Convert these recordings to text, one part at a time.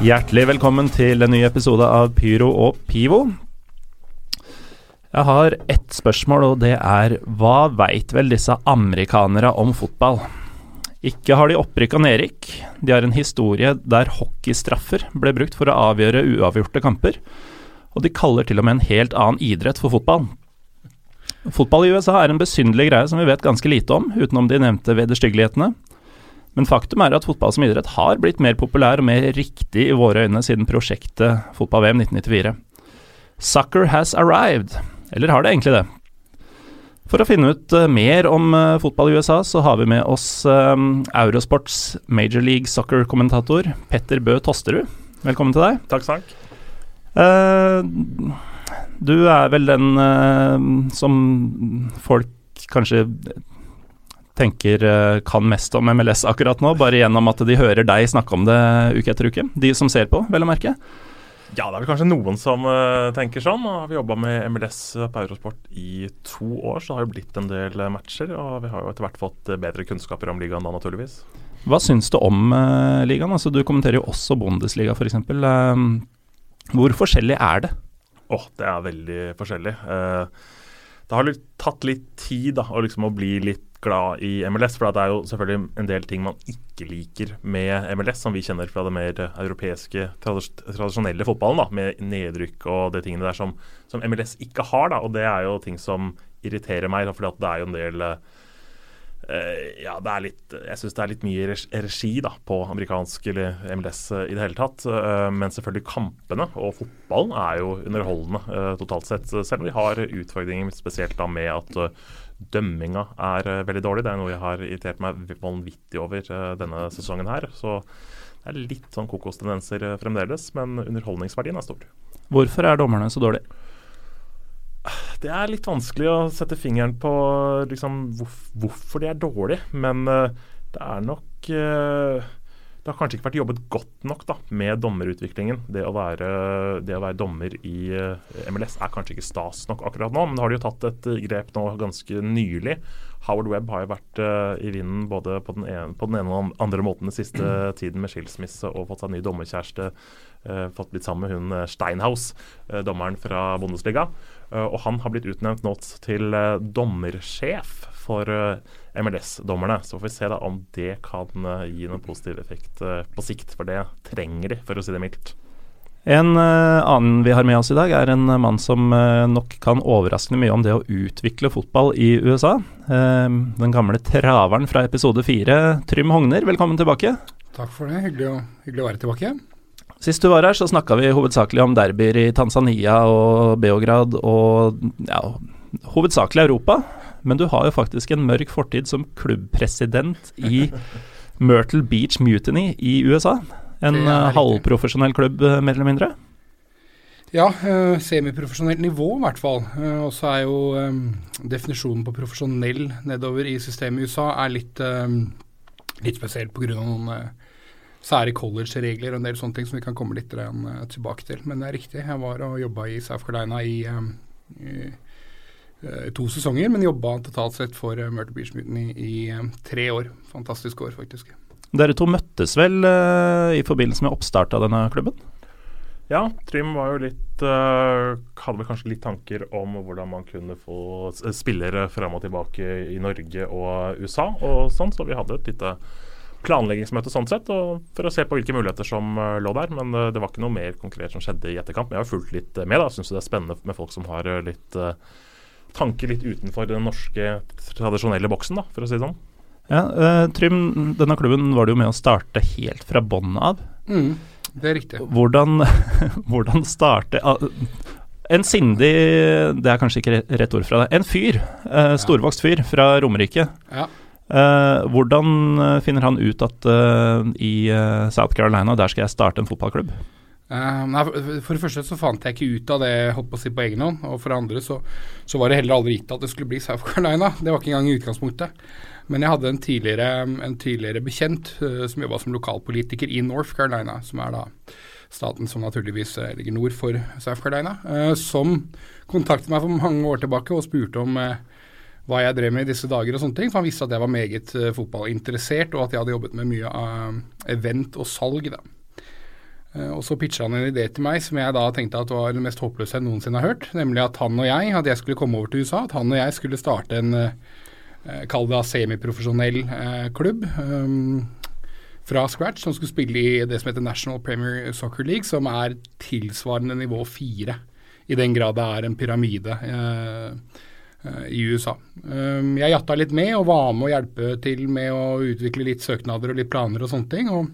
Hjertelig velkommen til en ny episode av Pyro og Pivo. Jeg har ett spørsmål, og det er hva veit vel disse amerikanere om fotball? Ikke har de opprykka nedrykk, de har en historie der hockeystraffer ble brukt for å avgjøre uavgjorte kamper, og de kaller til og med en helt annen idrett for fotball. Fotball i USA er en besynderlig greie som vi vet ganske lite om, utenom de nevnte vederstyggelighetene. Men faktum er at fotball som idrett har blitt mer populær og mer riktig i våre øyne siden prosjektet fotball-VM 1994. Soccer has arrived. Eller har det egentlig det? For å finne ut uh, mer om uh, fotball i USA, så har vi med oss um, Eurosports Major League Soccer-kommentator Petter Bø Tosterud. Velkommen til deg. Takk, takk. Uh, du er vel den som folk kanskje tenker kan mest om MLS akkurat nå, bare gjennom at de hører deg snakke om det uke etter uke. De som ser på, vel å merke. Ja, det er vel kanskje noen som uh, tenker sånn. Nå har vi jobba med MLS på Eurosport i to år, så det har jo blitt en del matcher. Og vi har jo etter hvert fått bedre kunnskaper om ligaen da, naturligvis. Hva syns du om uh, ligaen? Altså, du kommenterer jo også Bundesliga, f.eks. Uh, hvor forskjellig er det? Åh, oh, det er veldig forskjellig. Uh, det har tatt litt tid da, å, liksom, å bli litt glad i MLS. For det er jo selvfølgelig en del ting man ikke liker med MLS, som vi kjenner fra det mer europeiske, tradisjonelle fotballen, da, med nedrykk og de tingene der som, som, MLS ikke har. Da, og det er jo ting som irriterer meg, for det er jo en del uh, ja, det er litt, jeg syns det er litt mye regi da, på amerikansk eller MLS uh, i det hele tatt. Uh, men selvfølgelig kampene og fotballen er jo underholdende totalt sett. Selv om vi har utfordringer spesielt da med at dømminga er uh, veldig dårlig. Det er noe jeg har irritert meg vanvittig over uh, denne sesongen her. Så det er litt sånn kokostendenser uh, fremdeles, men underholdningsverdien er stor. Hvorfor er dommerne så dårlige? Det er litt vanskelig å sette fingeren på liksom, hvorf hvorfor de er dårlige, men det er nok det har kanskje ikke vært jobbet godt nok da, med dommerutviklingen. Det å, være, det å være dommer i MLS er kanskje ikke stas nok akkurat nå, men nå har de jo tatt et grep nå ganske nylig. Howard Webb har jo vært uh, i vinden både på den, ene, på den, ene, og den andre måten den siste tiden med skilsmisse og fått seg ny dommerkjæreste. Uh, fått blitt sammen med hun Steinhaus, dommeren fra Bundesliga. og han har blitt utnevnt nå til dommersjef for MLS-dommerne. Så får vi se da om det kan gi noen positiv effekt på sikt, for det trenger de, for å si det mildt. En annen vi har med oss i dag, er en mann som nok kan overraskende mye om det å utvikle fotball i USA. den gamle traveren fra episode fire, Trym Hogner, velkommen tilbake. Takk for det, hyggelig å, hyggelig å være tilbake. Sist du var her, så snakka vi hovedsakelig om derbyer i Tanzania og Beograd og ja, hovedsakelig Europa. Men du har jo faktisk en mørk fortid som klubbpresident i Myrtle Beach Mutiny i USA. En uh, halvprofesjonell klubb, mer eller mindre? Ja, uh, semiprofesjonelt nivå i hvert fall. Og så er jo definisjonen på profesjonell nedover i systemet i USA er litt, litt spesielt pga. noen sære college-regler og en del sånne ting som vi kan komme litt tilbake til. Men det er riktig. Jeg var og jobba i South Carolina i, i to sesonger, men jobba totalt sett for uh, Murder Beach Mutiny i, i um, tre år. Fantastisk år, faktisk. Dere to møttes vel i forbindelse med oppstart av denne klubben? Ja, Trym var jo litt uh, Hadde vel kanskje litt tanker om hvordan man kunne få spillere fram og tilbake i Norge og USA og sånn, så vi hadde et lite planleggingsmøte sånn sett, for å se på hvilke muligheter som lå der. Men uh, det var ikke noe mer konkret som skjedde i etterkant. Men jeg har fulgt litt med. da, Syns det er spennende med folk som har litt tanker litt utenfor den norske tradisjonelle boksen, da, for å si det sånn. Ja, uh, Trym, denne klubben var du jo med å starte helt fra bånn av. Mm, det er riktig. Hvordan, hvordan starte uh, En sindig Det er kanskje ikke rett ord fra deg. En fyr, uh, storvokst fyr fra Romerike. Ja. hvordan finner han ut at i South Carolina, der skal jeg starte en fotballklubb? Nei, For det første så fant jeg ikke ut av det holdt på å si på egen hånd. Og for det andre så, så var det heller aldri gitt at det skulle bli South Carolina. Det var ikke engang i utgangspunktet. Men jeg hadde en tidligere, en tidligere bekjent uh, som jobba som lokalpolitiker i North Carolina, som er da staten som naturligvis uh, ligger nord for South Carolina, som kontaktet meg for mange år tilbake og spurte om hva jeg drev med i disse dager og sånne ting. For han visste at jeg var meget fotballinteressert, og at jeg hadde jobbet med mye av event og salg. da. Eh, og så pitcha han en idé til meg som jeg da tenkte at var det mest håpløse jeg noensinne har hørt. Nemlig at han og jeg, at jeg skulle komme over til USA, at han og jeg skulle starte en eh, kall det semiprofesjonell eh, klubb fra scratch, som skulle spille i det som heter National Premier Soccer League, som er tilsvarende nivå fire, i den grad det er en pyramide i USA. Jeg jatta litt med og var med å hjelpe til med å utvikle litt søknader og litt planer og sånne ting. og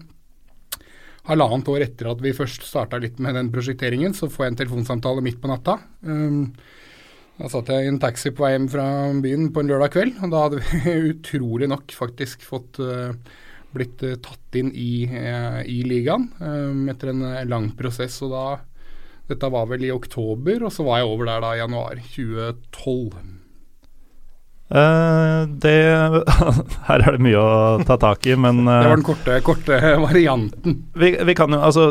halvannet år etter at vi først starta litt med den prosjekteringen, så får jeg en telefonsamtale midt på natta. Um, da satt jeg i en taxi på vei hjem fra byen på en lørdag kveld, og da hadde vi utrolig nok faktisk fått uh, blitt uh, tatt inn i, uh, i ligaen um, etter en lang prosess. og da Dette var vel i oktober, og så var jeg over der da i januar 2012. Uh, det Her er det mye å ta tak i, men uh, Det var den korte, korte varianten. Vi, vi, kan jo, altså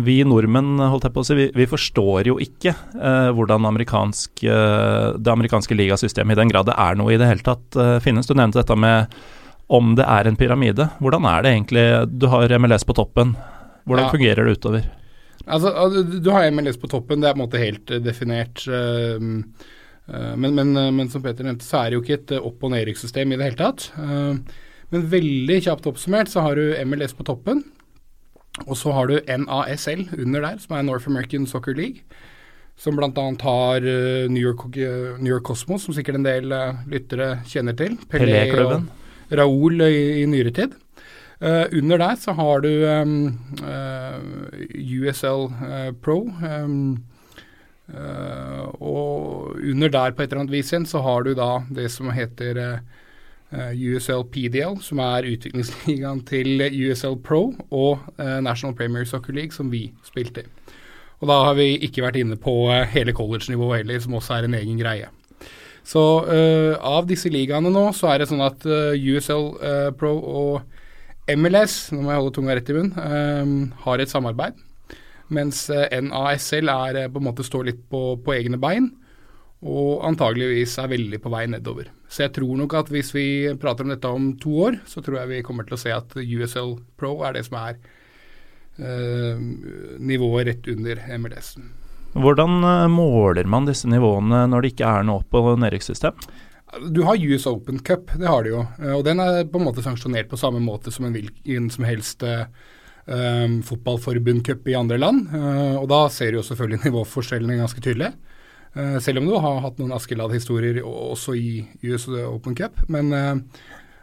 Vi nordmenn, holdt jeg på å si, vi, vi forstår jo ikke uh, hvordan amerikansk, det amerikanske ligasystemet, i den grad det er noe i det hele tatt, finnes. Du nevnte dette med om det er en pyramide. Hvordan er det egentlig? Du har MLS på toppen. Hvordan ja. fungerer det utover? Altså, du har MLS på toppen, det er på en måte helt definert. Uh, Eh, men, men, eh, men, som Peter nevnte, så er det jo ikke et eh, opp- og nedrykkssystem i det hele tatt. Men veldig kjapt oppsummert så har du MLS på toppen. Og så har du NASL under der, som er North American Soccer League. Som bl.a. har New York, New York, Cosmos, som sikkert en del lyttere kjenner til. Pelé, og Raoul i, i nyere tid. Uh, under der så har du um, uh, USL uh, Pro. Um, og under der på et eller annet vis så har du da det som heter uh, eh, USL PDL, som er utviklingsligaen til USL Pro og uh, National Premier Soccer League, som vi spilte i. Og da har vi ikke vært inne på hele college-nivået heller, som også er en egen greie. Så av disse ligaene nå, så er det sånn at USL Pro og MLS, nå må jeg holde tunga rett i munnen, har et samarbeid mens eh, NASL er, eh, på en måte står litt på, på, egne bein, og antageligvis er veldig på vei nedover. Så jeg tror nok at hvis vi prater om dette om to år, så tror jeg vi kommer til å se at USL Pro er det som er eh, nivået rett under MLS. Hvordan eh, måler man disse nivåene når det ikke er noe opp- og nedrykkssystem? Du har US Open Cup, det har du jo. Og den er på en måte sanksjonert på samme måte som en hvilken som helst uh, um, fotballforbundcup i andre land. Uh, og da ser du jo selvfølgelig nivåforskjellene ganske tydelig. Uh, selv om du har hatt noen Askeladd-historier også i US Open Cup. Men, uh,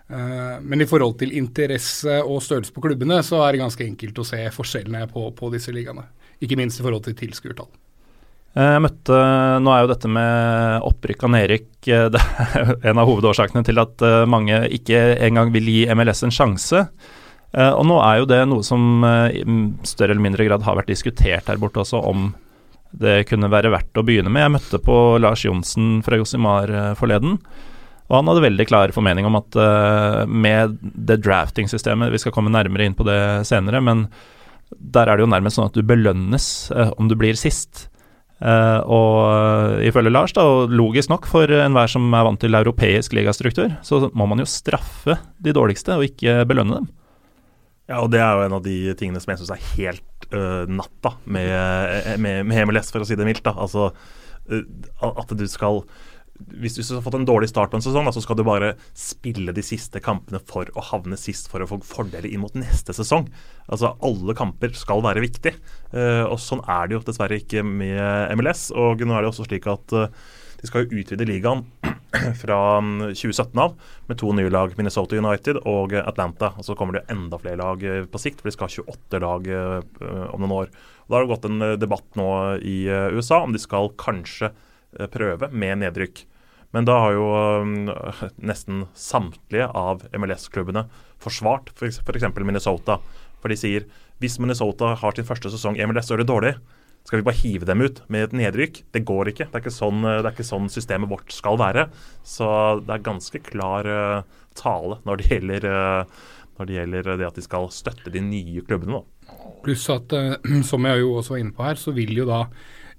men, i forhold til interesse og størrelse på klubbene, så er det ganske enkelt å se forskjellene på, på disse ligaene. Ikke minst i forhold til tilskuertall. Jeg møtte, Nå er jo dette med opprykk av nedrykk en av hovedårsakene til at mange ikke engang vil gi MLS en sjanse. Uh, og nå er jo det noe som uh, i større eller mindre grad har vært diskutert her borte også, om det kunne være verdt å begynne med. Jeg møtte på Lars Johnsen fra Josimar uh, forleden, og han hadde veldig klar formening om at med det drafting-systemet Vi skal komme nærmere inn på det senere, men der er det jo nærmest sånn at du belønnes om du blir sist. Uh, og ifølge Lars, da, og logisk nok for enhver som er vant til europeisk ligastruktur, så må man jo straffe de dårligste og ikke belønne dem. Ja, og det er jo en av de tingene som jeg syns er helt uh, natta med, eh, med, med, MLS, for å si det mildt. da, altså uh, At du skal hvis du har fått en dårlig start på en sesong, da, så skal du bare spille de siste kampene for å havne sist for å få fordeler inn mot neste sesong. Altså Alle kamper skal være viktig, uh, og sånn er det jo dessverre ikke med MLS. Og nå er det også slik at De skal jo utvide ligaen fra 2017 av med to nye lag, Minnesota United og Atlanta. Og så kommer det enda flere lag på sikt, for de skal ha 28 lag om noen år. Og Da har det gått en debatt nå i USA om de skal kanskje prøve med nedrykk. Men da har jo uh, nesten samtlige av MLS-klubbene forsvart f.eks. For Minnesota. For de sier hvis Minnesota har sin første sesong i MLS så er det dårlig, skal vi bare hive dem ut med et nedrykk? Det går ikke. Det er ikke sånn, det er ikke sånn systemet vårt skal være. Så det er ganske klar uh, tale når det, gjelder, uh, når det gjelder det at de skal støtte de nye klubbene. Da. Pluss at, som jeg jo også var inne på her, så vil jo da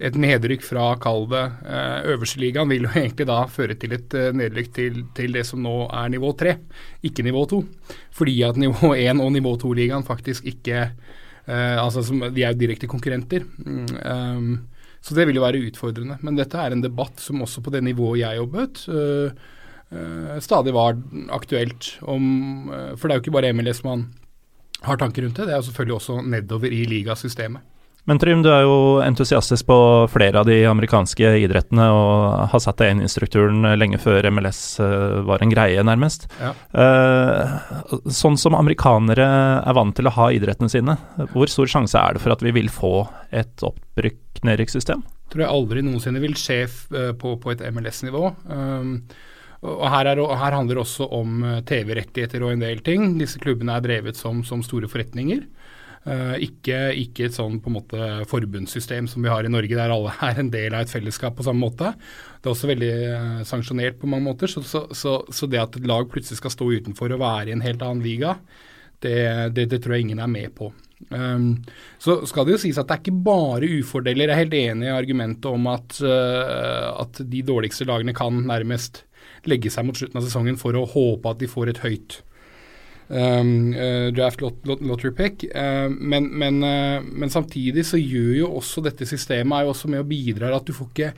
et nedrykk fra, kall det, eh, øverste ligaen vil jo egentlig da føre til et eh, nedrykk til, til det som nå er nivå tre, ikke nivå to. Fordi at nivå én og nivå to-ligaen faktisk ikke uh, altså som, De er jo direkte konkurrenter. Um, så det vil jo være utfordrende. Men dette er en debatt som også på det nivået jeg jobbet, uh, uh, stadig var aktuelt om For det er jo ikke bare MLS man har tanker rundt det, det er jo selvfølgelig også nedover i ligasystemet. Men Trym, du er jo entusiastisk på flere av de amerikanske idrettene og har satt deg inn i strukturen lenge før MLS eh, var en greie, nærmest. Ja. Uh, sånn som amerikanere er vant til å ha idrettene sine, hvor stor sjanse er det for at vi vil få et opprykk-nedrykkssystem? Tror jeg aldri noensinne vil skje eh, på, på et MLS-nivå. Og her, er, her, handler det også om TV-rettigheter og en del ting. Disse klubbene er drevet som, som store forretninger. Uh, ikke, ikke, et sånn på en måte forbundssystem som vi har i Norge, der alle er en del av et fellesskap på samme måte. Det er også veldig uh, sanksjonert på mange måter. Så, så, så, så, det at et lag plutselig skal stå utenfor og være i en helt annen liga, det, det, det tror jeg ingen er med på. Um, så skal det jo sies at det er ikke bare ufordeler. Jeg er helt enig i argumentet om at, uh, at de dårligste lagene kan nærmest legge seg mot slutten av sesongen for å håpe at de får et høyt um, draft lot, lot, lottery pick. Uh, men, men, uh, men, samtidig så gjør jo også dette systemet er jo også med å bidra at du får ikke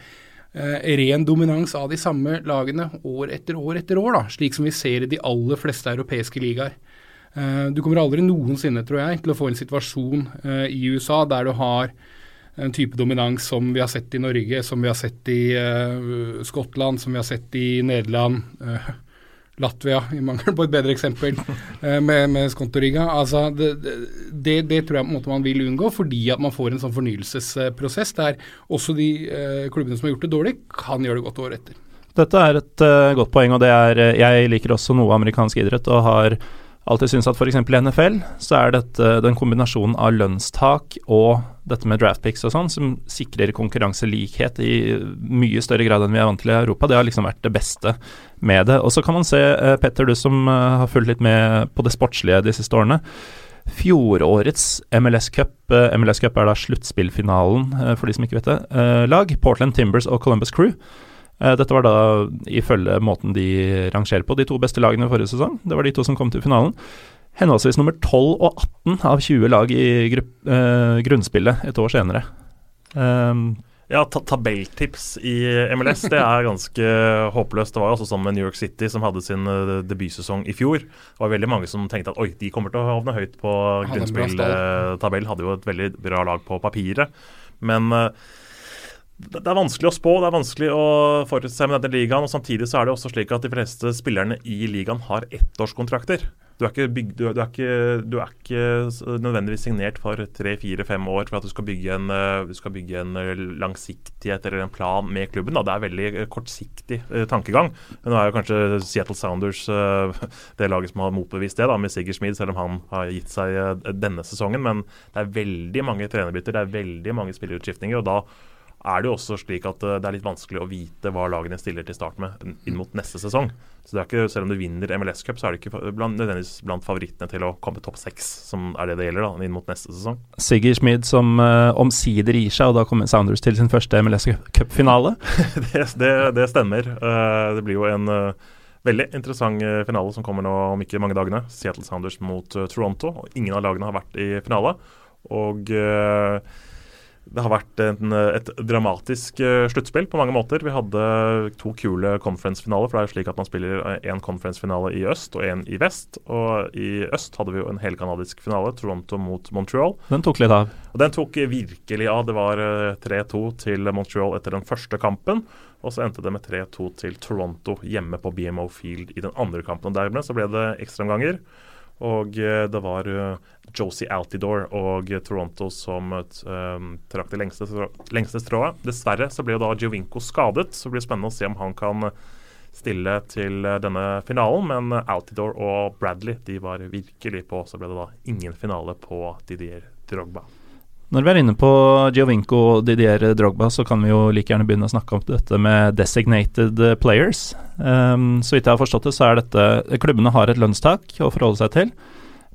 ren dominans av de samme lagene år etter år etter år, da, slik som vi ser i de aller fleste europeiske ligaer. du kommer aldri noensinne, tror jeg, til å få en situasjon i USA der du har en type dominans som vi har sett i Norge, som vi har sett i Skottland, som vi har sett i Nederland. Latvia, i mangel på et bedre eksempel, eh, med, med Skontoriga. Altså, det, det, det, tror jeg på en måte man vil unngå, fordi at man får en sånn fornyelsesprosess der også de eh, klubbene som har gjort det dårlig, kan gjøre det godt året etter. Dette er et uh, godt poeng, og det er Jeg liker også noe amerikansk idrett og har alltid syns at f.eks. i NFL så er dette den kombinasjonen av lønnstak og dette med draftpicks og sånn, som sikrer konkurranselikhet i mye større grad enn vi er vant til i Europa. Det har liksom vært det beste med det. Og så kan man se, uh, Petter, du som uh, har fulgt litt med på det sportslige de siste årene. Fjorårets MLS Cup, uh, MLS Cup er da sluttspillfinalen, for de som ikke vet det, lag. Portland Timbers og Columbus Crew. Eh, dette var da ifølge måten de rangerer på, de to beste lagene forrige sesong. Det var de to som kom til finalen. Henholdsvis nummer 12 og 18 av 20 lag i uh, grunnspillet et år senere. Um, ja, ta tabelltips i MLS det er ganske håpløst. Det var jo også sånn med New York City, som hadde sin uh, debutsesong i fjor. Det var veldig mange som tenkte at oi, de kommer til å havne høyt på grunnspilltabell. Hadde jo et veldig bra lag på papiret. Men uh, det er vanskelig å spå, det er vanskelig å forutse med denne ligaen. og Samtidig så er det også slik at de fleste spillerne i ligaen har ettårskontrakter. Du er ikke, bygd, du, er ikke, du er ikke nødvendigvis signert for tre, fire, fem år for at du skal bygge en, du skal bygge en eh, langsiktighet eller en plan med klubben. Da. Det er veldig eh, kortsiktig tankegang. Nå er jo kanskje Seattle Sounders det laget som har motbevist det, da, med Sigurd Smid, selv om han har gitt seg denne sesongen. Men det er veldig mange trenerbytter, det er veldig mange spillerutskiftninger. og da er det jo også slik at eh, det er litt vanskelig å vite hva lagene stiller til start med inn mot neste sesong. Så det er ikke, Selv om du vinner MLS Cup, så er det ikke blant, nødvendigvis blant favorittene til å komme topp seks, som er det det gjelder da, inn mot neste sesong. Sigurd Schmid som uh, omsider gir seg, og da kommer Sounders til sin første MLS Cup-finale? det, det, det, stemmer. Uh, det blir jo en uh, veldig interessant finale som kommer nå om ikke mange dagene. Seattle Sounders mot Toronto. og Ingen av lagene har vært i finale. Og det har vært en, et dramatisk uh, sluttspill på mange måter. Vi hadde to kule conference-finaler. For det er jo slik at man spiller én conference-finale i øst og én i vest. Og i øst hadde vi jo en helkanadisk finale, Toronto mot Montreal. Den tok litt av? Og Den tok virkelig av. Det var uh, 3-2 til Montreal etter den første kampen. Og så endte det med 3-2 til Toronto hjemme på BMO Field i den andre kampen. Og Dermed så ble det ekstraomganger. Og uh, det var Josie Altidore og Toronto som um, trakk det lengste, lengste, strået. Dessverre så ble jo da Giovinco skadet, så det blir spennende å se om han kan stille til denne finalen. Men Altidore og Bradley de var virkelig på, så ble det da ingen finale på Didier Drogba. Når vi er inne på Giovinco og Didier Drogba, så kan vi jo like gjerne begynne å snakke om dette med designated players. Um, så vidt jeg har forstått det, så er dette Klubbene har et lønnstak å forholde seg til.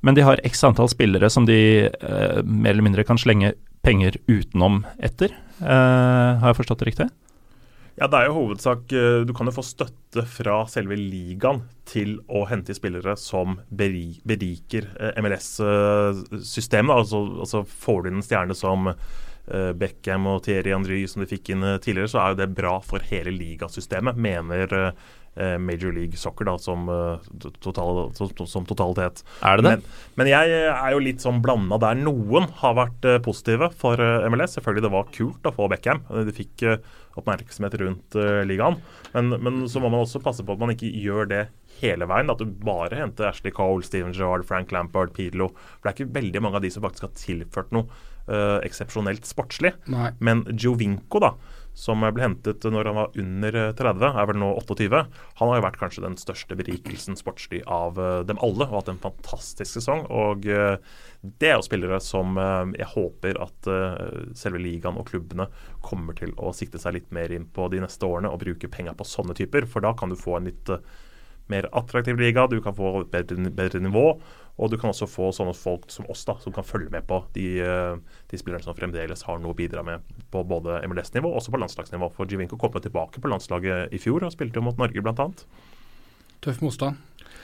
Men de har x antall spillere som de uh, mer eller mindre kan slenge penger utenom etter. Uh, har jeg forstått det riktig? Ja, det er jo hovedsak eh, Du kan jo få støtte fra selve ligaen til å hente spillere som beriker eh, MLS-systemet. Altså, altså får du inn en stjerne som eh, Beckham og Thierry Andry som de fikk inn tidligere, så er jo det bra for hele ligasystemet, mener Eh, Major League Soccer da, som, eh, total, som, totalitet. Er det det? Men, men, jeg er jo litt sånn blanda der. Noen har vært positive for MLS. Selvfølgelig det var kult å få Beckham. De fikk oppmerksomhet rundt ligaen. Men, men, så må man også passe på at man ikke gjør det hele veien. At du bare henter Ashley Cole, Steven Gerrard, Frank Lampard, Pidlo. For det er ikke veldig mange av de som faktisk har tilført noe eksepsjonelt sportslig. Nei. Men Giovinco, da som ble hentet når han var under 30, er vel nå 28. Han har jo vært kanskje den største berikelsen sportslig av eh, dem alle og hatt en fantastisk sesong. Og eh, det er jo spillere som eh, jeg håper at selve ligaen og klubbene kommer til å sikte seg litt mer inn på de neste årene og bruke penger på sånne typer. For da kan du få en litt mer attraktiv liga, du kan få et bedre, bedre nivå. Og du kan også få sånne folk som oss, da, som kan følge med på de, eh, de spillerne som fremdeles har noe å bidra med på både MLS-nivå og også på landslagsnivå. For Jivinko kom tilbake på landslaget i fjor og spilte jo mot Norge bl.a. Tøff motstand.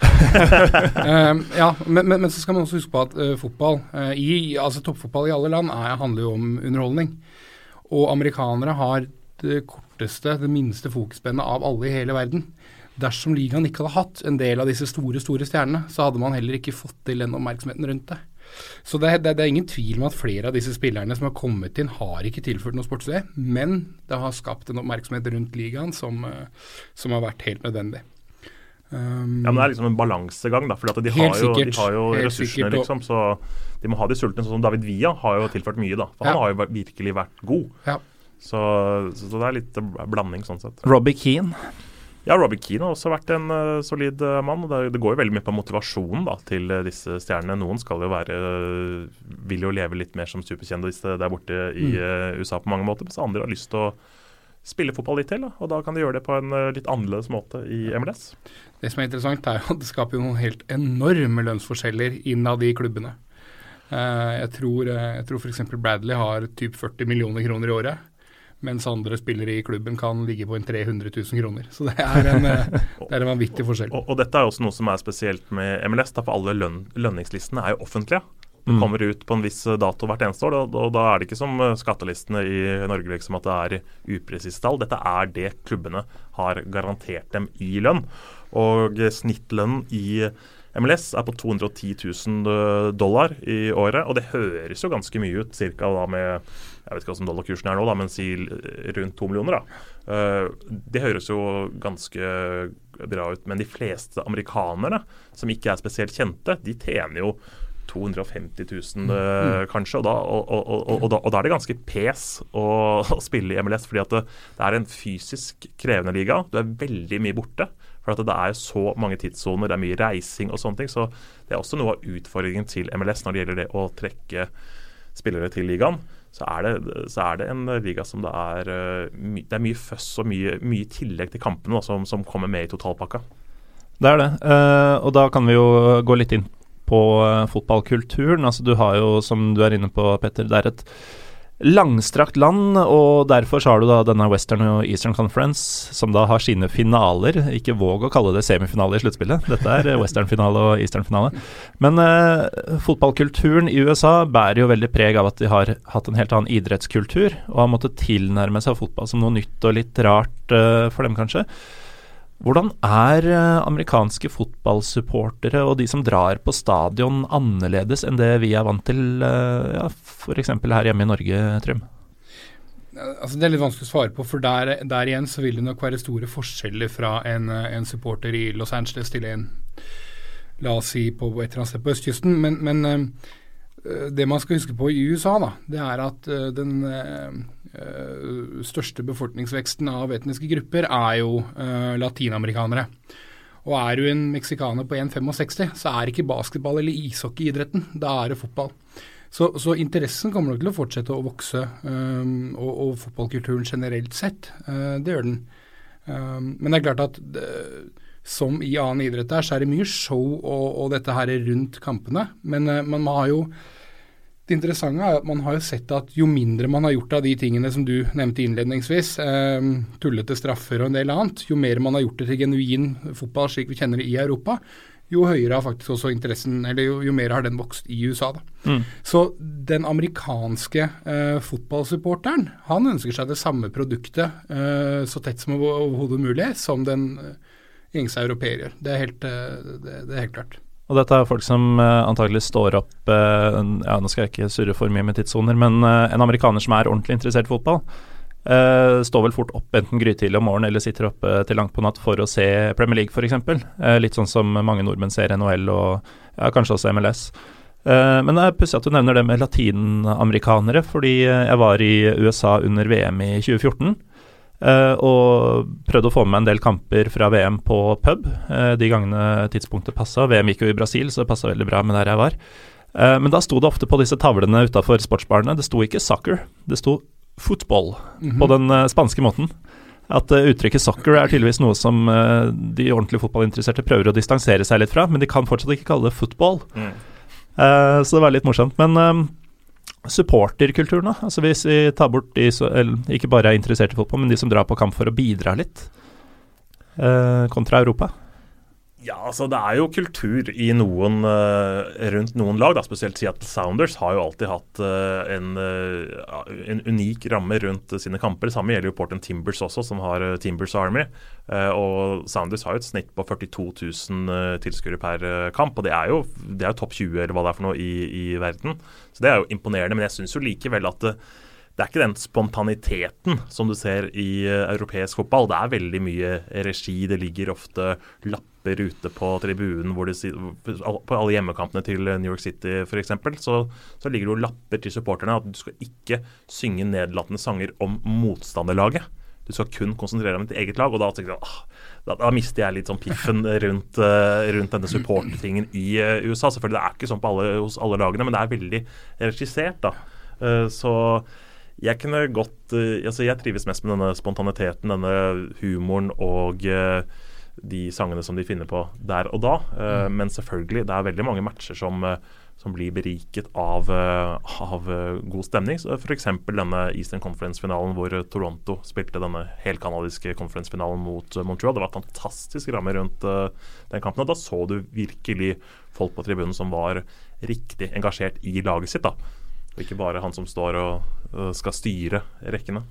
uh, ja, men, men, men, så skal man også huske på at uh, fotball, uh, i, altså toppfotball i alle land, er, handler jo om underholdning. Og amerikanere har det korteste, det minste fokusspennet av alle i hele verden. Dersom ligaen ikke hadde hatt en del av disse store store stjernene, så hadde man heller ikke fått til den oppmerksomheten rundt det. Så det, det, det, er ingen tvil om at flere av disse spillerne som har kommet inn, har ikke tilført noe sportslig, men det har skapt en oppmerksomhet rundt ligaen som, eh, som har vært helt nødvendig. Um, ja, men Det er liksom en balansegang, da. For de, har jo, de har jo ressursene, sikkert, liksom. Så de må ha de sultne. Sånn som David Villa har jo tilført mye, da. For ja. han har jo virkelig vært god. Ja. Så, så, det er litt blanding sånn sett. Robbie Keane ja, Robert Keane har også vært en uh, solid uh, mann. og det, det, går jo veldig mye på motivasjonen da, til uh, disse stjernene. Noen skal jo være vil jo leve litt mer som superkjendis der borte i mm. USA på mange måter, mens andre har lyst til å spille fotball litt til. Da, og da kan de gjøre det på en litt annerledes måte i MLS. Det som er interessant, er jo at det skaper jo noen helt enorme lønnsforskjeller innad i klubbene. jeg tror, jeg tror f.eks. Bradley har typ 40 millioner kroner i året mens andre spillere i klubben kan ligge på en 300 000 kroner. Så det er en, eh, det er en vanvittig forskjell. Og, og, dette er også noe som er spesielt med MLS, da, for alle løn, lønningslistene er jo offentlige. Det mm. kommer ut på en viss dato hvert eneste år, og, og da er det ikke som eh, skattelistene i Norge liksom at det er upresise tall. Dette er det klubbene har garantert dem i lønn. Og snittlønnen i MLS er på 210 000 eh, dollar i året, og det høres jo ganske mye ut, ca. med jeg vet ikke hva som dollarkursen er nå, da, men si rundt to millioner. da. Uh, det høres jo ganske bra ut, men de fleste amerikanere som ikke er spesielt kjente, de tjener jo 250 000 uh, kanskje, og da, og, og, da, og da, er det ganske pes å, å spille i MLS. fordi at det, det, er en fysisk krevende liga. Du er veldig mye borte. For at det er så mange tidssoner, det er mye reising og sånne ting. Så det er også noe av utfordringen til MLS når det gjelder det å trekke spillere til ligaen. Så er, det, så er det en liga som det er eh, Det er mye føss og mye, mye tillegg til kampene som, som, kommer med i totalpakka. Det er det. Uh, og da kan vi jo gå litt inn på uh, fotballkulturen. Altså Du har jo, som du er inne på, Petter, det er et langstrakt land, og derfor har du da denne Western og Eastern Conference, som da har sine finaler. Ikke våg å kalle det semifinale i sluttspillet. Dette er eh, Western-finale og Eastern-finale. Men eh, fotballkulturen i USA bærer jo veldig preg av at de har hatt en helt annen idrettskultur, og har måttet tilnærme seg fotball som noe nytt og litt rart eh, for dem, kanskje. Hvordan er eh, amerikanske fotballsupportere og de som drar på stadion annerledes enn det vi er vant til eh, ja, f.eks. her hjemme i Norge, Trym? Altså Det er litt vanskelig å svare på, for der, der, igjen så vil det nok være store forskjeller fra en, en, supporter i Los Angeles til en la oss si på et eller annet sted på østkysten. Men, men eh, det man skal huske på i USA, da, det er at den største befolkningsveksten av etniske grupper er jo uh, latinamerikanere. Og er du en meksikaner på 1,65, så er ikke basketball eller ishockey idretten. Da er det fotball. Så, så, interessen kommer nok til å fortsette å vokse, um, og, og, fotballkulturen generelt sett. Uh, det gjør den. Um, men det er klart at det, som i annen idrett der, så er det mye show og, og dette her rundt kampene. Men uh, man har jo det interessante er at man har jo sett at jo mindre man har gjort av de tingene som du nevnte innledningsvis, eh, tullete straffer og en del annet, jo mer man har gjort det til genuin fotball slik vi kjenner det i Europa, jo høyere har faktisk også interessen, eller jo, jo mer har den vokst i USA. da. Mm. Så den amerikanske eh, fotballsupporteren, han ønsker seg det samme produktet eh, så tett som overhodet mulig som den eh, gjengse europeer gjør. Det er helt, eh, det, det er helt klart. Og dette er folk som uh, antagelig står opp uh, Ja, nå skal jeg ikke surre for mye med tidssoner, men uh, en amerikaner som er ordentlig interessert i fotball, uh, står vel fort opp enten grytidlig om morgenen eller sitter oppe til langt på natt for å se Premier League, f.eks. Uh, litt sånn som mange nordmenn ser NHL og ja, kanskje også MLS. men det er pussig at du nevner det med latinamerikanere, fordi jeg var i USA under VM i 2014. Uh, og prøvde å få med meg en del kamper fra VM på pub uh, de gangene tidspunktet passa. VM gikk jo i Brasil, så det passa veldig bra med der jeg var. Uh, men da sto det ofte på disse tavlene utafor sportsbarene, det sto ikke 'soccer', det sto 'football' mm -hmm. på den spanske måten. At uttrykket 'soccer' er tydeligvis noe som de ordentlig fotballinteresserte prøver å distansere seg litt fra, men de kan fortsatt ikke kalle det 'football'. Mm. så det var litt morsomt. Men supporterkulturen, da? Altså Hvis vi tar bort de som ikke bare er interessert i fotball, men de som drar på kamp for å bidra litt, eh, kontra Europa? Ja, altså det er jo kultur i noen uh, rundt noen lag. da, Spesielt Seattle Sounders har jo alltid hatt uh, en, uh, en, unik ramme rundt sine kamper. Det samme gjelder jo Portland Timbers også, som har Timbers Army. og Sounders har jo et snitt på 42 000 tilskuere per kamp. og Det er jo, det er topp 20 eller hva det er for noe i, i verden. Så det er jo imponerende. Men jeg syns jo likevel at det, det er ikke den spontaniteten som du ser i europeisk fotball. Det er veldig mye regi. Det ligger ofte lapper lapper ute på tribunen det, på alle hjemmekampene til New York City f.eks., så, så ligger det jo lapper til supporterne at du skal ikke synge nedlatende sanger om motstanderlaget. Du skal kun konsentrere deg om ditt eget lag. og Da jeg, da, da mister jeg litt sånn piffen rundt, uh, rundt denne supportertingen i uh, USA. Selvfølgelig, Det er ikke sånn alle, hos alle lagene, men det er veldig regissert. da. Uh, så jeg kunne godt altså Jeg trives mest med denne spontaniteten, denne humoren og de sangene som de finner på der og da. Uh, mm. Men selvfølgelig, det er veldig mange matcher som, uh, som blir beriket av, uh, av god stemning. F.eks. denne Eastern Conference-finalen hvor Toronto spilte denne helkanadiske conference-finalen mot Montreal. Det var fantastisk ramme rundt den kampen. og Da så du virkelig folk på tribunen som var riktig engasjert i laget sitt. da. Og ikke bare han som står og skal styre rekkene.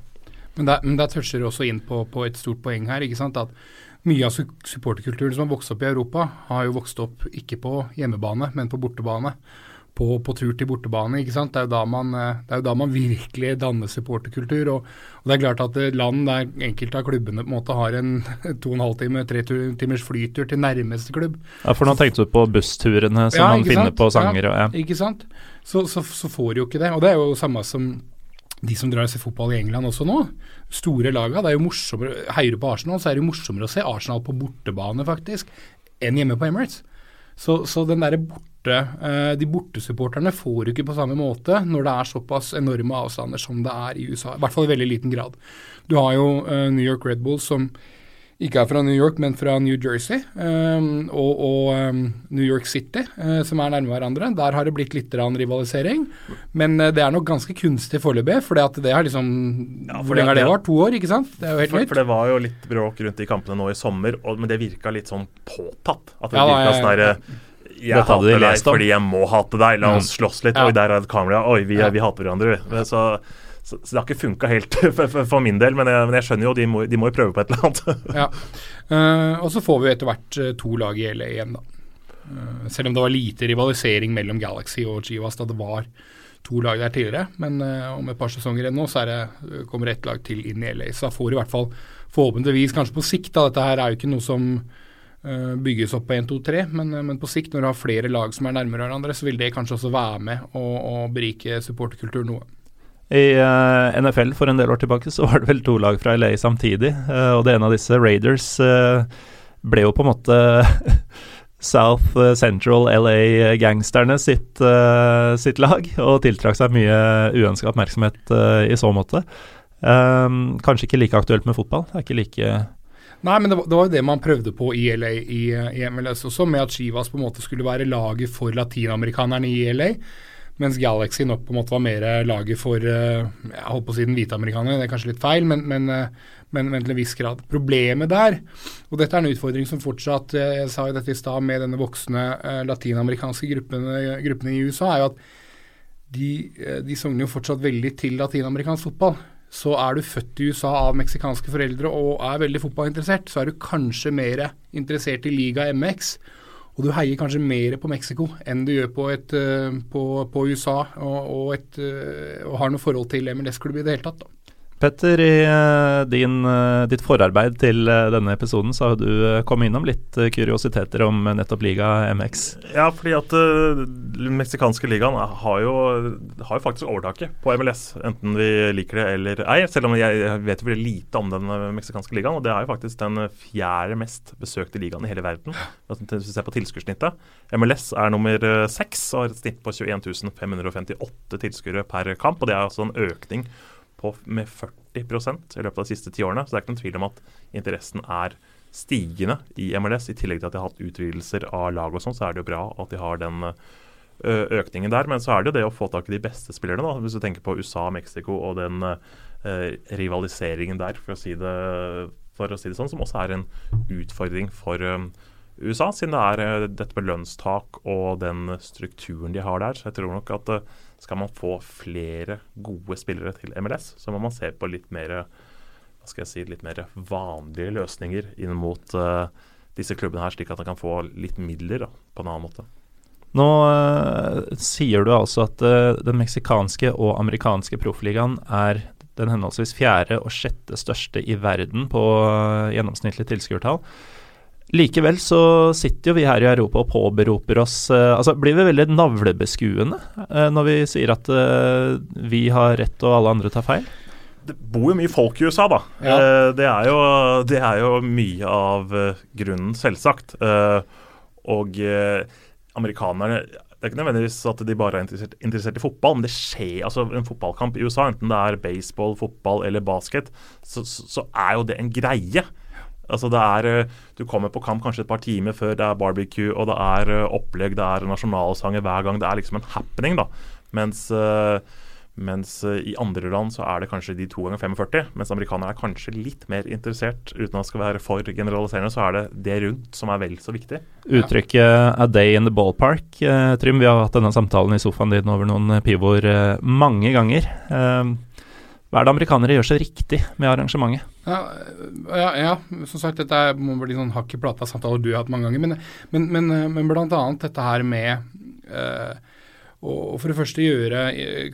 Men der, men der toucher du også inn på, på, et stort poeng her. ikke sant? At mye av supporterkulturen som har vokst opp i Europa, har jo vokst opp ikke på hjemmebane, men på bortebane. På, på tur til bortebane. ikke sant? Det er jo da man, jo da man virkelig danner supporterkultur. Og, og, det er klart at land der enkelte av klubbene på en måte har en to og en halv time, tre timers flytur til nærmeste klubb. Ja, For nå tenkte du på bussturene som ja, man finner sant? på sanger og ja. Ikke sant. Så, så, så får jo ikke det. Og det er jo samme som de som drar og ser fotball i England også nå, store laga, det er jo morsommere Heier du på Arsenal, så er det jo morsommere å se Arsenal på bortebane, faktisk, enn hjemme på Emirates. Så, så den der borte, eh, de bortesupporterne får du ikke på samme måte når det er såpass enorme avstander som det er i USA. I hvert fall i veldig liten grad. Du har jo eh, New York Red Bulls som ikke er fra New York, men fra New Jersey um, og, og um, New York City, uh, som er nærme hverandre. Der har det blitt litt rivalisering, men uh, det er nok ganske kunstig foreløpig. For det har liksom ja, Hvor lenge har det vært? To år, ikke sant? Det er jo helt for, nytt. For det var jo litt bråk rundt de kampene nå i sommer, og, men det virka litt sånn påtatt. At det ja, virka sånn derre jeg Dette hater deg fordi jeg må hate deg. La oss slåss litt. Ja. Oi, der er et kamera. Oi, vi, vi hater hverandre. vi. Så så, så, det har ikke funka helt for, for, for, min del, men jeg, men jeg skjønner jo de må, de må jo prøve på et eller annet. ja. Uh, og så får vi etter hvert uh, to lag i LA igjen, da. Uh, selv om det var lite rivalisering mellom Galaxy og Chivas da det var to lag der tidligere. Men om et par sesonger ennå nå, så det, kommer ett lag til inn i LA. Så da får i hvert fall forhåpentligvis, kanskje på sikt, da, dette her er jo ikke noe som bygges opp på 1, 2, 3, men, men, på sikt, når du har flere lag som er nærmere hverandre, så vil det kanskje også være med å, å berike supporterkulturen noe. I uh, eh, NFL for en del år tilbake så var det vel to lag fra LA samtidig, uh, og det ene av disse, Raiders, uh, ble jo på en måte South Central LA-gangsterne sitt, sitt, lag, og tiltrakk seg mye uønska oppmerksomhet i så måte. Kanskje ikke like aktuelt med fotball. Det er ikke like Nei, men det var jo det man prøvde på i LA i, i MLS også, med at Chivas på en måte skulle være laget for latinamerikanerne i LA. Mens Galaxy nok på en måte var mer laget for eh, jeg holdt på å si den hvite amerikanere, det er kanskje litt feil, men, men, eh, men, men, til en viss grad. Problemet der, og dette er en utfordring som fortsatt eh, Jeg sa jo dette i stad med denne voksne latinamerikanske gruppene, gruppene, i USA, er jo at de, de sogner jo fortsatt veldig til latinamerikansk fotball. Så er du født i USA av meksikanske foreldre og er veldig fotballinteressert, så er du kanskje mer interessert i liga MX og du heier kanskje mer på Mexico enn du gjør på, et, eh, på, på USA og, og, et, eh, og, har noe forhold til MLS-klubb i det hele tatt. da. Petter, i eh, din, eh, ditt forarbeid til eh, denne episoden så har du kommet innom litt kuriositeter om nettopp liga MX. Ja, fordi at den meksikanske ligaen har jo, har jo, faktisk overtaket på MLS, enten vi liker det eller ei. Selv om jeg vet jo veldig lite om den meksikanske ligaen. Og det er jo faktisk den fjerde mest besøkte ligaen i hele verden, hvis vi ser på tilskuddssnittet. MLS er nummer seks og har et snitt på 21 558 tilskuere per kamp, og det er altså en økning på med 40% i løpet av de siste ti årene. Så det er ikke noen tvil om at interessen er stigende i MLS. I tillegg til at de har hatt utvidelser av lag og sånn, så er det jo bra at de har den økningen der. Men så er det jo det å få tak i de beste spillerne, da, hvis du tenker på USA, Mexico og den uh, rivaliseringen der, for å, si det, for å si det sånn, som også er en utfordring for um, USA, siden det er uh, dette med lønnstak og den strukturen de har der. Så jeg tror nok at skal man få flere gode spillere til MLS, så må man se på litt mer hva skal jeg si, litt mer vanlige løsninger inn mot uh, disse klubbene her, slik at man kan få litt midler da, på en annen måte. Nå uh, sier du altså at uh, den meksikanske og amerikanske proffligaen er den henholdsvis fjerde og sjette største i verden på gjennomsnittlig tilskuertall. Likevel så sitter jo vi her i Europa og påberoper oss uh, Altså blir vi veldig navlebeskuende uh, når vi sier at uh, vi har rett og alle andre tar feil? Det bor jo mye folk i USA, da. Ja. Det er, jo, det, er jo, mye av grunnen, selvsagt. og amerikanerne det er ikke nødvendigvis at de bare er interessert, interessert, i fotball, men det skjer altså en fotballkamp i USA, enten det er baseball, fotball eller basket, så, så, så er jo det en greie. Altså det er, eh, Du kommer på kamp kanskje et par timer før det er barbecue, og det er eh, opplegg, det er nasjonalsanger hver gang. Det er liksom en happening, da. Mens, eh, mens i andre land så er det kanskje de to ganger 45. Mens amerikanere er kanskje litt mer interessert, uten at det skal være for generaliserende, så er det det rundt som er vel så viktig. Uttrykket 'a day in the ballpark', Trym, vi har hatt denne samtalen i sofaen din over noen pivoer mange ganger. Hva er det amerikanere gjør så riktig med arrangementet? Ja, ja, ja som sagt, dette må bli sånn hakk i plata samtaler du har hatt mange ganger. Men, men, men, men bl.a. dette her med øh, å for det første gjøre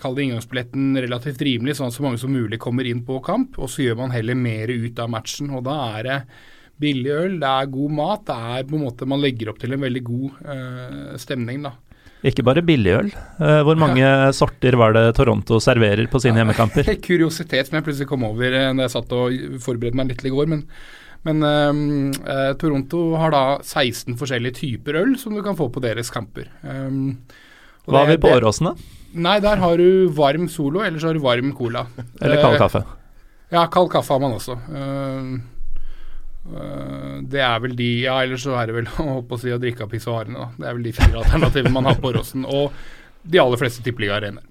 kall det inngangsbilletten relativt rimelig, sånn at så mange som mulig kommer inn på kamp. Og så gjør man heller mer ut av matchen. Og da er det billig øl, det er god mat. Det er på en måte Man legger opp til en veldig god øh, stemning, da. Ikke bare billigøl. Uh, hvor mange ja. sorter var det Toronto serverer på sine hjemmekamper? Kuriositet som jeg plutselig kom over da når jeg satt og forberedte meg litt i går. Men, men uh, Toronto har da 16 forskjellige typer øl som du kan få på deres kamper. Um, Hva har vi på Åråsen, da? Nei, der har du varm Solo, eller så har du varm Cola. Eller kald kaffe. Ja, kald kaffe har man også. Uh, Uh, det er vel de Ja, ellers så er det vel å, å, si, å drikke av pissoarene, da. Det er vel de fire alternativene man har på Åråsen. Og de aller fleste tippeliga-arenaer.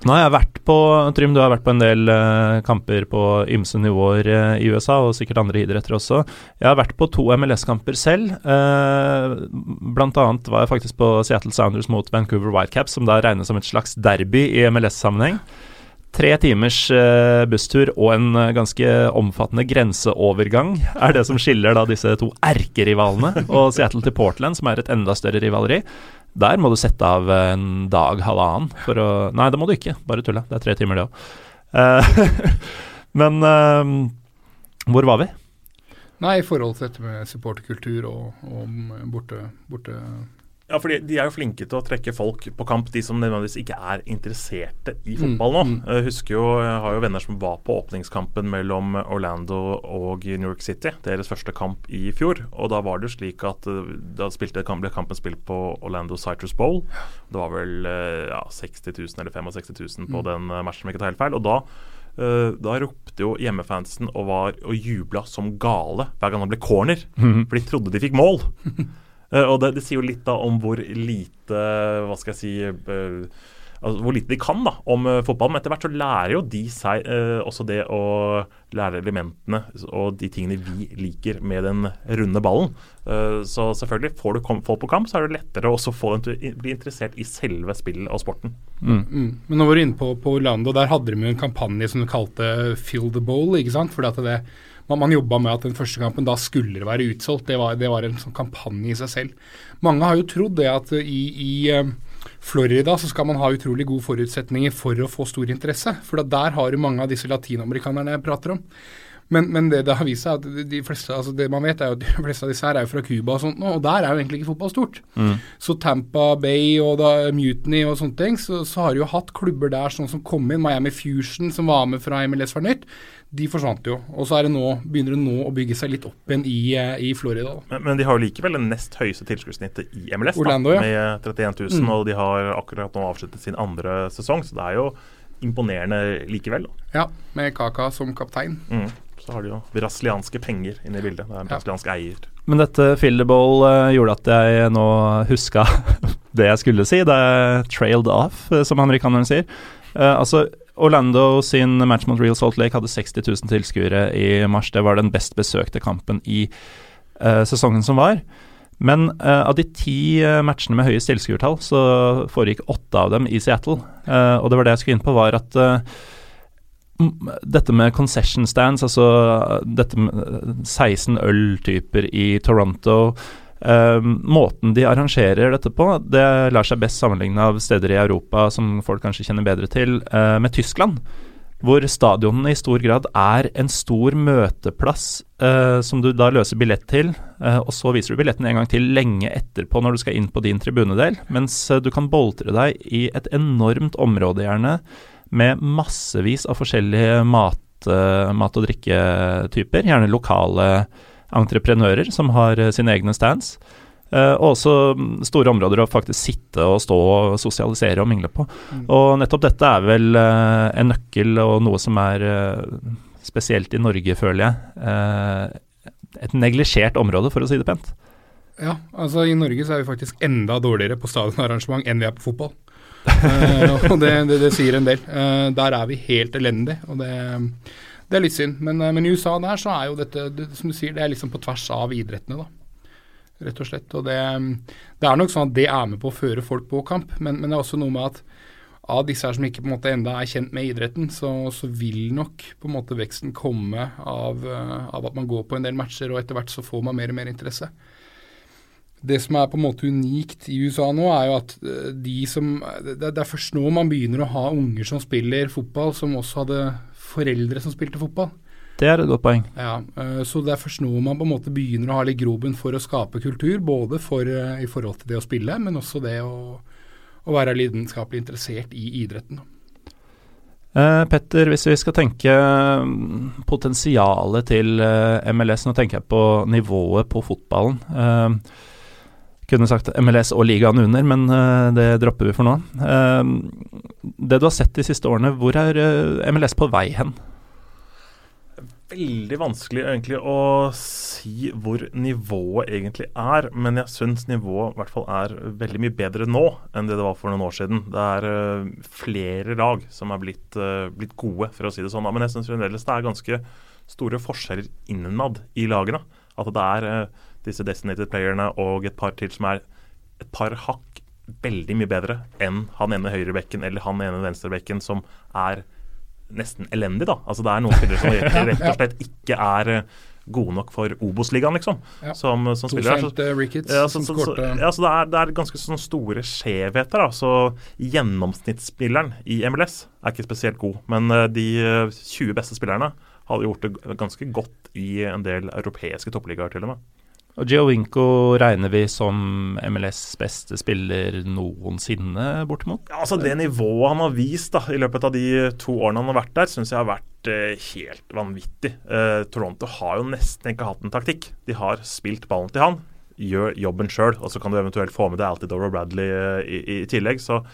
Nå har jeg vært på Trym, du har vært på en del uh, kamper på ymse nivåer uh, i USA, og sikkert andre idretter også. Jeg har vært på to MLS-kamper selv. Uh, blant annet var jeg faktisk på Seattle Sounders mot Vancouver Whitecaps, som da regnes som et slags derby i MLS-sammenheng. Tre timers uh, busstur og en uh, ganske omfattende grenseovergang er det som skiller da disse to erkerivalene og Seattle til Portland, som er et enda større rivaleri. Der må du sette av en dag, halvannen, for å Nei, det må du ikke. Bare tulla. Det er tre timer, det òg. Uh, men hvor var vi? Nei, i forhold til dette med supporterkultur og, og borte, borte ja, for de er jo flinke til å trekke folk på kamp, de som nødvendigvis ikke er interesserte i fotball nå. Mm, mm. Jeg husker jo, jeg har jo venner som var på åpningskampen mellom Orlando og New York City. Deres første kamp i fjor. Og da var det jo slik at eh, da spilte, ble kampen spilt på Orlando Citrus Bowl. Det var vel eh, ja, 60 000 eller 65 000 på mm. den eh, matchen, om jeg ikke tar helt feil. Og da da ropte jo hjemmefansen og var og jubla som gale hver gang han ble corner. Mm. For de trodde de fikk mål. Uh, og det, det, sier jo litt da om hvor lite Hva skal jeg si uh, altså hvor lite de kan da om uh, fotball. Men etter hvert så lærer jo de seg også det å lære elementene og de tingene vi liker med den runde ballen. så selvfølgelig, får du folk på kamp, så er det lettere å få dem til å bli interessert i selve spillet og sporten. Mm. Mm. Men nå var du inne på, på Orlando, der hadde de jo en kampanje som du kalte Fill the Bowl. ikke sant? Fordi at det man, man jobba med at den første kampen da skulle være utsolgt. Det var, det var en sånn kampanje i seg selv. Mange har jo trodd det at i, i uh, Florida så skal man ha utrolig gode forutsetninger for å få stor interesse. For der har du mange av disse latinamerikanerne jeg prater om. Men, men, det det har vist seg, at de fleste, altså det man vet er jo at de fleste av disse her er jo fra Cuba og sånt, og der er jo egentlig ikke fotball stort. Mm. Så Tampa Bay og da Mutiny og sånne ting, så, så har de jo hatt klubber der sånn som kom inn, Miami Fusion som var med fra MLS for nytt de forsvant jo. Og så nå, begynner det nå å bygge seg litt opp igjen i, eh, i Florida. Men, men, de har jo likevel det nest høyeste tilskuddssnittet i MLS, Orlando, da, med 31 000. Mm. Og de har akkurat nå avsluttet sin andre sesong, så det er jo imponerende likevel. Da. Ja, med Kaka som kaptein. Mm. Så har de jo brasilianske penger inne i bildet. Det er en brasiliansk ja. eier. Men dette Filleball uh, eh, gjorde at jeg nå huska det jeg skulle si. Det er 'trailed off', eh, som amerikaneren sier. Uh, altså Orlando sin match mot Real Salt Lake hadde 60 000 tilskuere i mars. Det var den best besøkte kampen i uh, sesongen som var. Men uh, av de ti uh, matchene med høyest tilskuertall, så foregikk åtte av dem i Seattle. og det var det jeg skulle inn på, var at dette med concession stands, altså dette med 16 øltyper i Toronto Uh, måten de arrangerer dette på, det lar seg best sammenligne av steder i Europa som folk kanskje kjenner bedre til, uh, med Tyskland. Hvor stadionene i stor grad er en stor møteplass uh, som du da løser billett til, og så viser du billetten en gang til lenge etterpå når du skal inn på din tribunedel, mens du kan boltre deg i et enormt område, gjerne, med massevis av forskjellige mat, mat og drikketyper, gjerne lokale entreprenører som har eh, sine egne stands. Uh, og også store områder å faktisk sitte og stå og sosialisere og mingle på. Mm. Og nettopp dette er vel en nøkkel og noe som er spesielt i Norge, føler jeg. et neglisjert område, for å si det pent. Ja, altså i Norge så er vi faktisk enda dårligere på stadionarrangement enn vi er på fotball. Og det, det, det, sier en del. der er vi helt elendige. og det det er litt synd. Men, eh, men, i USA der så er jo dette, det, som du sier, det er liksom på tvers av idrettene, da. Rett og slett. Og det, det er nok sånn at det er med på å føre folk på kamp, men, men det er også noe med at av disse her som ikke på en måte enda er kjent med idretten, så, så vil nok på en måte veksten komme av, av, at man går på en del matcher, og etter hvert så får man mer og mer interesse. Det som er på en måte unikt i USA nå, er jo at uh, de som det, er først nå man begynner å ha unger som spiller fotball, som også hadde foreldre som spilte fotball. Det er et godt poeng. Ja, uh, Så det er først nå man på en måte begynner å ha litt grobunn for å skape kultur, både for, uh, i forhold til det å spille, men også det å, å være lidenskapelig interessert i idretten. Uh, Petter, hvis vi skal tenke mm, potensialet til MLS, nå tenker jeg på nivået på fotballen. Kunne sagt MLS og ligaen under, men det dropper vi for nå. det du har sett de siste årene, hvor er MLS på vei hen? veldig vanskelig egentlig å si hvor nivået egentlig er. Men jeg syns nivået i hvert fall er veldig mye bedre nå enn det det var for noen år siden. Det er uh, flere lag som er blitt, uh, blitt, gode, for å si det sånn. Men jeg syns fremdeles det er ganske store forskjeller innad i lagene. At det er uh, disse designated playerne og et par til som er et par hakk veldig mye bedre enn han ene høyrebekken eller han ene venstrebekken som er nesten elendig, da. Altså Det er noen spillere som rett og slett ikke er eh, gode nok for Obos-ligaen, liksom. Ja. Som, som spiller. Så, uh, Ricketts, ja, så, så, så, ja, så det, er, det er ganske sånne store skjevheter. da, Så gjennomsnittsspilleren i MLS er ikke spesielt god. Men uh, de 20 beste spillerne hadde gjort det ganske godt i en del europeiske toppligaer, til og med. Og Giovinco regner vi som MLS beste spiller noensinne, bortimot? Ja, altså Det nivået han har vist da, i løpet av de to årene han har vært der, syns jeg har vært eh, helt vanvittig. Eh, Toronto har jo nesten ikke hatt en taktikk. De har spilt ballen til han, gjør jobben sjøl, og så kan du eventuelt få med deg Altidore Bradley eh, i, i, tillegg. så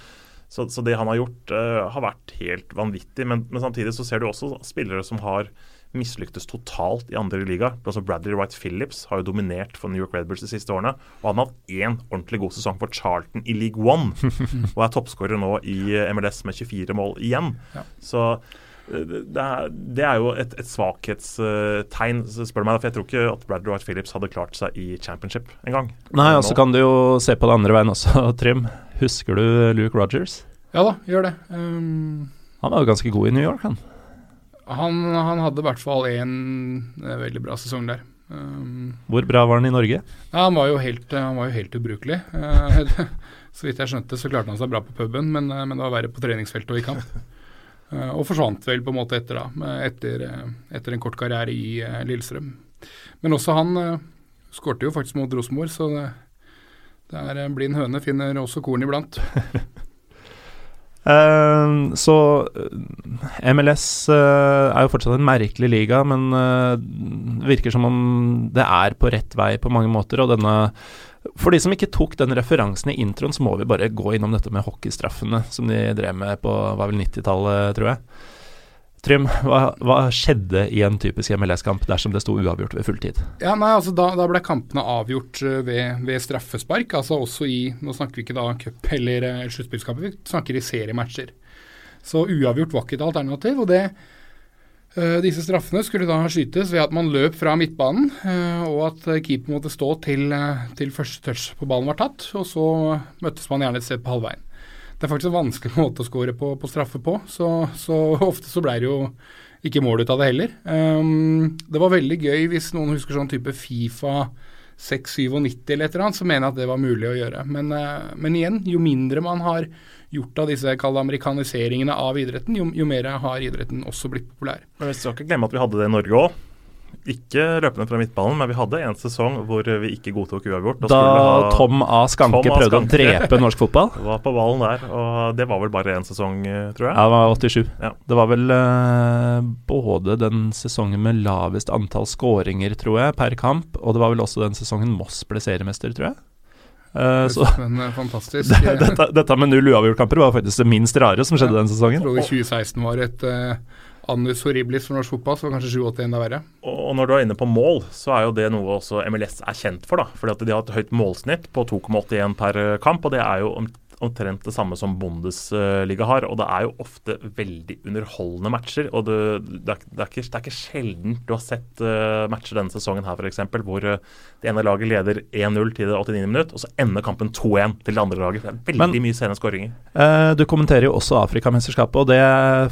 så, så, det han har gjort, uh, har vært helt vanvittig. Men, men, samtidig så ser du også spillere som har mislyktes totalt i andre liga. Altså Bradley Wright Phillips har jo dominert for New York Red Bulls de siste årene. Og han har hatt én ordentlig god sesong for Charlton i league one. og er toppskårer nå i MLS med 24 mål igjen. Ja. Så eh, det er, det er, jo et, et svakhetstegn, spør du meg. For jeg tror ikke at Bradley Wright Phillips hadde klart seg i championship engang. Nei, og så kan du jo se på det andre veien også, Trym. Husker du Luke Rogers? Ja da, gjør det. Um... Han var jo ganske god i New York, han. Han, han hadde i hvert fall én eh, veldig bra sesong der. Um, Hvor bra var han i Norge? Ja, han, var jo helt, han var jo helt ubrukelig. Uh, så vidt jeg skjønte, så klarte han seg bra på puben, men, men det var verre på treningsfeltet og i kamp. Og forsvant vel på en måte etter, da, etter, etter en kort karriere i Lillestrøm. Men også han skårte jo faktisk mot Rosenborg, så det, det er blind høne finner også korn iblant. Uh, så eh, MLS uh, er jo fortsatt en merkelig liga, men det virker som om det er på rett vei på mange måter. Og denne For de som ikke tok den referansen i introen, så må vi bare gå innom dette med hockeystraffene som de drev med på var vel 90-tallet, tror jeg. Trym, hva, hva, skjedde i en typisk MLS-kamp dersom det sto uavgjort ved fulltid? Ja, nei, altså Da, da ble kampene avgjort eh, ved, ved, straffespark. altså også i, Nå snakker vi ikke da cup eller uh, sluttspillskamper, vi snakker i seriematcher. Så uavgjort var ikke et alternativ. og det uh, Disse straffene skulle da skytes ved at man løp fra midtbanen, uh, og at keeper måtte stå til, til første touch på ballen var tatt. Og så møttes man gjerne et sted på halvveien det er faktisk en vanskelig måte å score på, på straffe på. Så, så, ofte så ble det jo ikke mål ut av det heller. Um, det var veldig gøy hvis noen husker sånn type Fifa 697 eller et eller annet, så mener jeg at det var mulig å gjøre. Men, uh, men igjen, jo mindre man har gjort av disse amerikaniseringene av idretten, jo, jo mer har idretten også blitt populær. Men Vi skal ikke glemme at vi hadde det i Norge òg. Ikke løpende fra midtbanen, men vi hadde en sesong hvor vi ikke godtok uavgjort. Da, da Tom A. Skanke Tom prøvde Skanke. å drepe norsk fotball? var på ballen der, og det var vel bare én sesong, eh, tror jeg. Ja, det var 87. Ja. Det var vel uh, både den sesongen med lavest antall skåringer, tror jeg, per kamp, og det var vel også den sesongen Moss ble seriemester, tror jeg. Uh, så, Men fantastisk. dette, dette, med null uavgjort-kamper var faktisk det minst rare som skjedde ja, den sesongen. Jeg tror 2016 var et uh, annus horribilis for norsk fotball, så var kanskje 7-8 enda verre. Og når du er inne på mål, så er jo det noe også MLS er kjent for. da, fordi at De har et høyt målsnitt på 2,81 per kamp, og det er jo omtrent det samme som Bundesliga har. Og det er jo ofte veldig underholdende matcher. og Det, det, er, det, er, ikke, det er, ikke, sjelden du har sett uh, matcher denne sesongen her f.eks. hvor uh, det ene laget leder 1-0 til det 89. minutt, og så ender kampen 2-1 til det andre laget. Det er veldig Men, mye sene skåringer. Uh, du kommenterer jo også Afrikamesterskapet, og det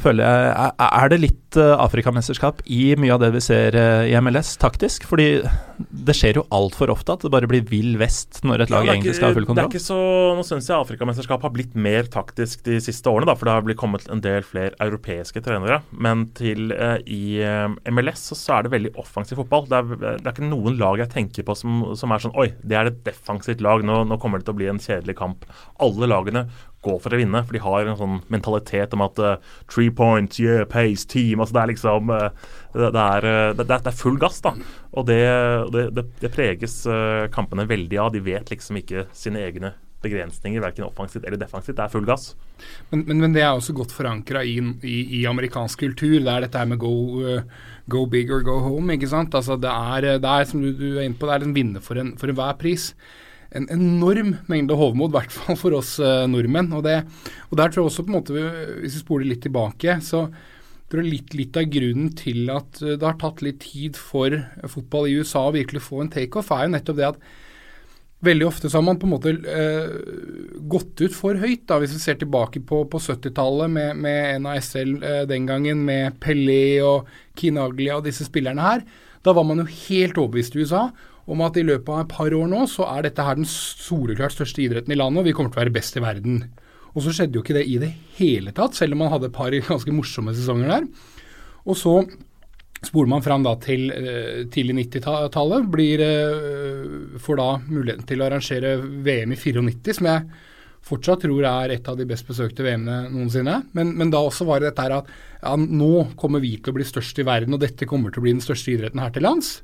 føler jeg Er, er det litt Afrikamesterskap i mye av det vi ser i MLS, taktisk? Fordi det skjer jo altfor ofte at det bare blir vill vest når et lag ja, egentlig skal ha full kontroll. Det er ikke så, Nå syns jeg Afrikamesterskapet har blitt mer taktisk de siste årene, da, for det har blitt kommet en del flere europeiske trenere. Men til eh, i eh, MLS så, så, er det veldig offensiv fotball. Det er, det er, ikke noen lag jeg tenker på som, som er sånn Oi, det er et defensivt lag. Nå, nå, kommer det til å bli en kjedelig kamp. Alle lagene går for å vinne, for de har en sånn mentalitet om at uh, three points, yeah, pace, team altså Det er liksom det, det, er, det, det, er, full gass, da. Og det, preges kampene veldig av. De vet liksom ikke sine egne begrensninger, verken offensivt eller defensivt. Det er full gass. Men, men, men det er også godt forankra i, i, i, amerikansk kultur. Det er dette her med go, uh, go big or go home. ikke sant? Altså det er, er som du, du, er inne på, det er en vinner for, en, for enhver pris. En enorm mengde hovmod, i hvert fall for oss uh, nordmenn. Og, det, og der tror jeg også, på en måte, hvis vi spoler litt tilbake, så tror jeg litt, litt av grunnen til at uh, det har tatt litt tid for fotball i USA å virkelig få en takeoff, er jo nettopp det at Veldig ofte så har man på en måte eh, gått ut for høyt, da, hvis vi ser tilbake på, på 70-tallet med, med, NASL eh, den gangen, med Pelé og Kinaglia og disse spillerne her. Da var man jo helt overbevist i USA om at i løpet av et par år nå så er dette her den soleklart største idretten i landet, og vi kommer til å være best i verden. Og så skjedde jo ikke det i det hele tatt, selv om man hadde et par ganske morsomme sesonger der. Og så Spoler man fram da til uh, tidlig 90-tallet, uh, får da muligheten til å arrangere VM i 94, som jeg fortsatt tror er et av de best besøkte VM-ene noensinne. Men, men, da også var det dette her at ja, nå kommer vi til å bli størst i verden, og dette kommer til å bli den største idretten her til lands.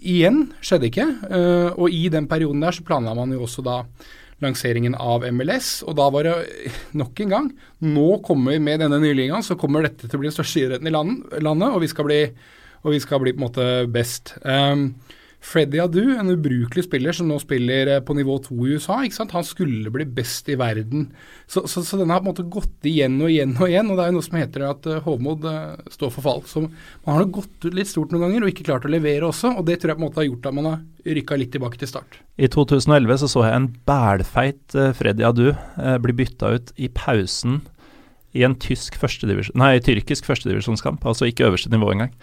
Igjen skjedde ikke, uh, og i den perioden der så planla man jo også da lanseringen av MLS. Og da var det nok en gang Nå kommer vi med denne nye ligaen, så kommer dette til å bli den største idretten i landet, og vi skal bli, vi skal bli på en måte best. Um, Freddy Adu, en ubrukelig spiller som nå spiller eh, på nivå to i USA, han skulle bli best i verden. Så, så, så den har på en måte gått igjen og igjen og igjen. og Det er jo noe som heter at uh, Hovmod uh, står for fall. Så Man har gått ut litt stort noen ganger og ikke klart å levere også. og Det tror jeg på en måte har gjort at man har rykka litt tilbake til start. I 2011 så, så jeg en bælfeit Freddy Adu bli bytta ut i pausen i en tysk førstedivisjon, nei, tyrkisk førstedivisjonskamp, altså ikke øverste nivå engang.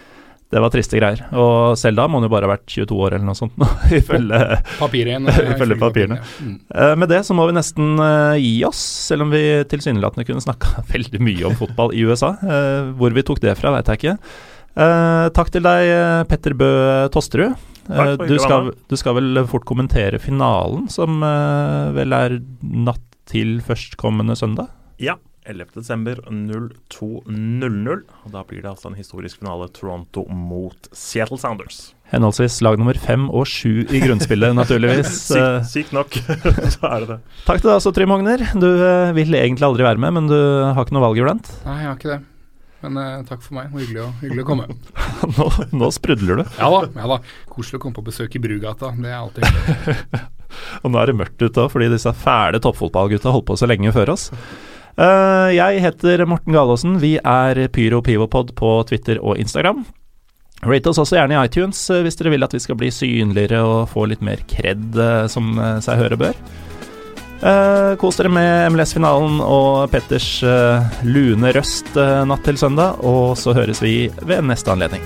Det var triste greier. Og selv da må han jo bare ha vært 22 år eller noe sånt, ifølge, papirene. ifølge papirene. Mm. Uh, med det så må vi nesten uh, gi oss, selv om vi tilsynelatende kunne snakka veldig mye om fotball i USA. Uh, hvor vi tok det fra, veit jeg ikke. takk til deg, Petter Bø Tosterud. Du skal, du, skal, vel fort kommentere finalen, som vel er natt til førstkommende søndag? Ja, 11.12.02.00. og Da blir det altså en historisk finale Toronto mot Seattle Sounders. Henholdsvis lag nummer fem og sju i grunnspillet, naturligvis. Sykt syk nok, så er det det. Takk til deg også, Trym Hogner. Du uh, vil egentlig aldri være med, men du har ikke noe valg iblant? Nei, jeg har ikke det. Men uh, takk for meg. Hyggelig å, hyggelig å komme. nå, nå, sprudler du. Ja da. ja da. Koselig å komme på besøk i Brugata. Det er alltid hyggelig. og nå er det mørkt ute òg, fordi disse fæle toppfotballgutta holdt på så lenge før oss. Uh, jeg heter Morten Galaasen. Vi er Pyro Pivopod på Twitter og Instagram. Rate oss også gjerne i iTunes uh, hvis dere vil at vi skal bli synligere og få litt mer kred, uh, som seg høre bør. kos dere med MLS-finalen og Petters lune røst natt til søndag, og så høres vi ved neste anledning.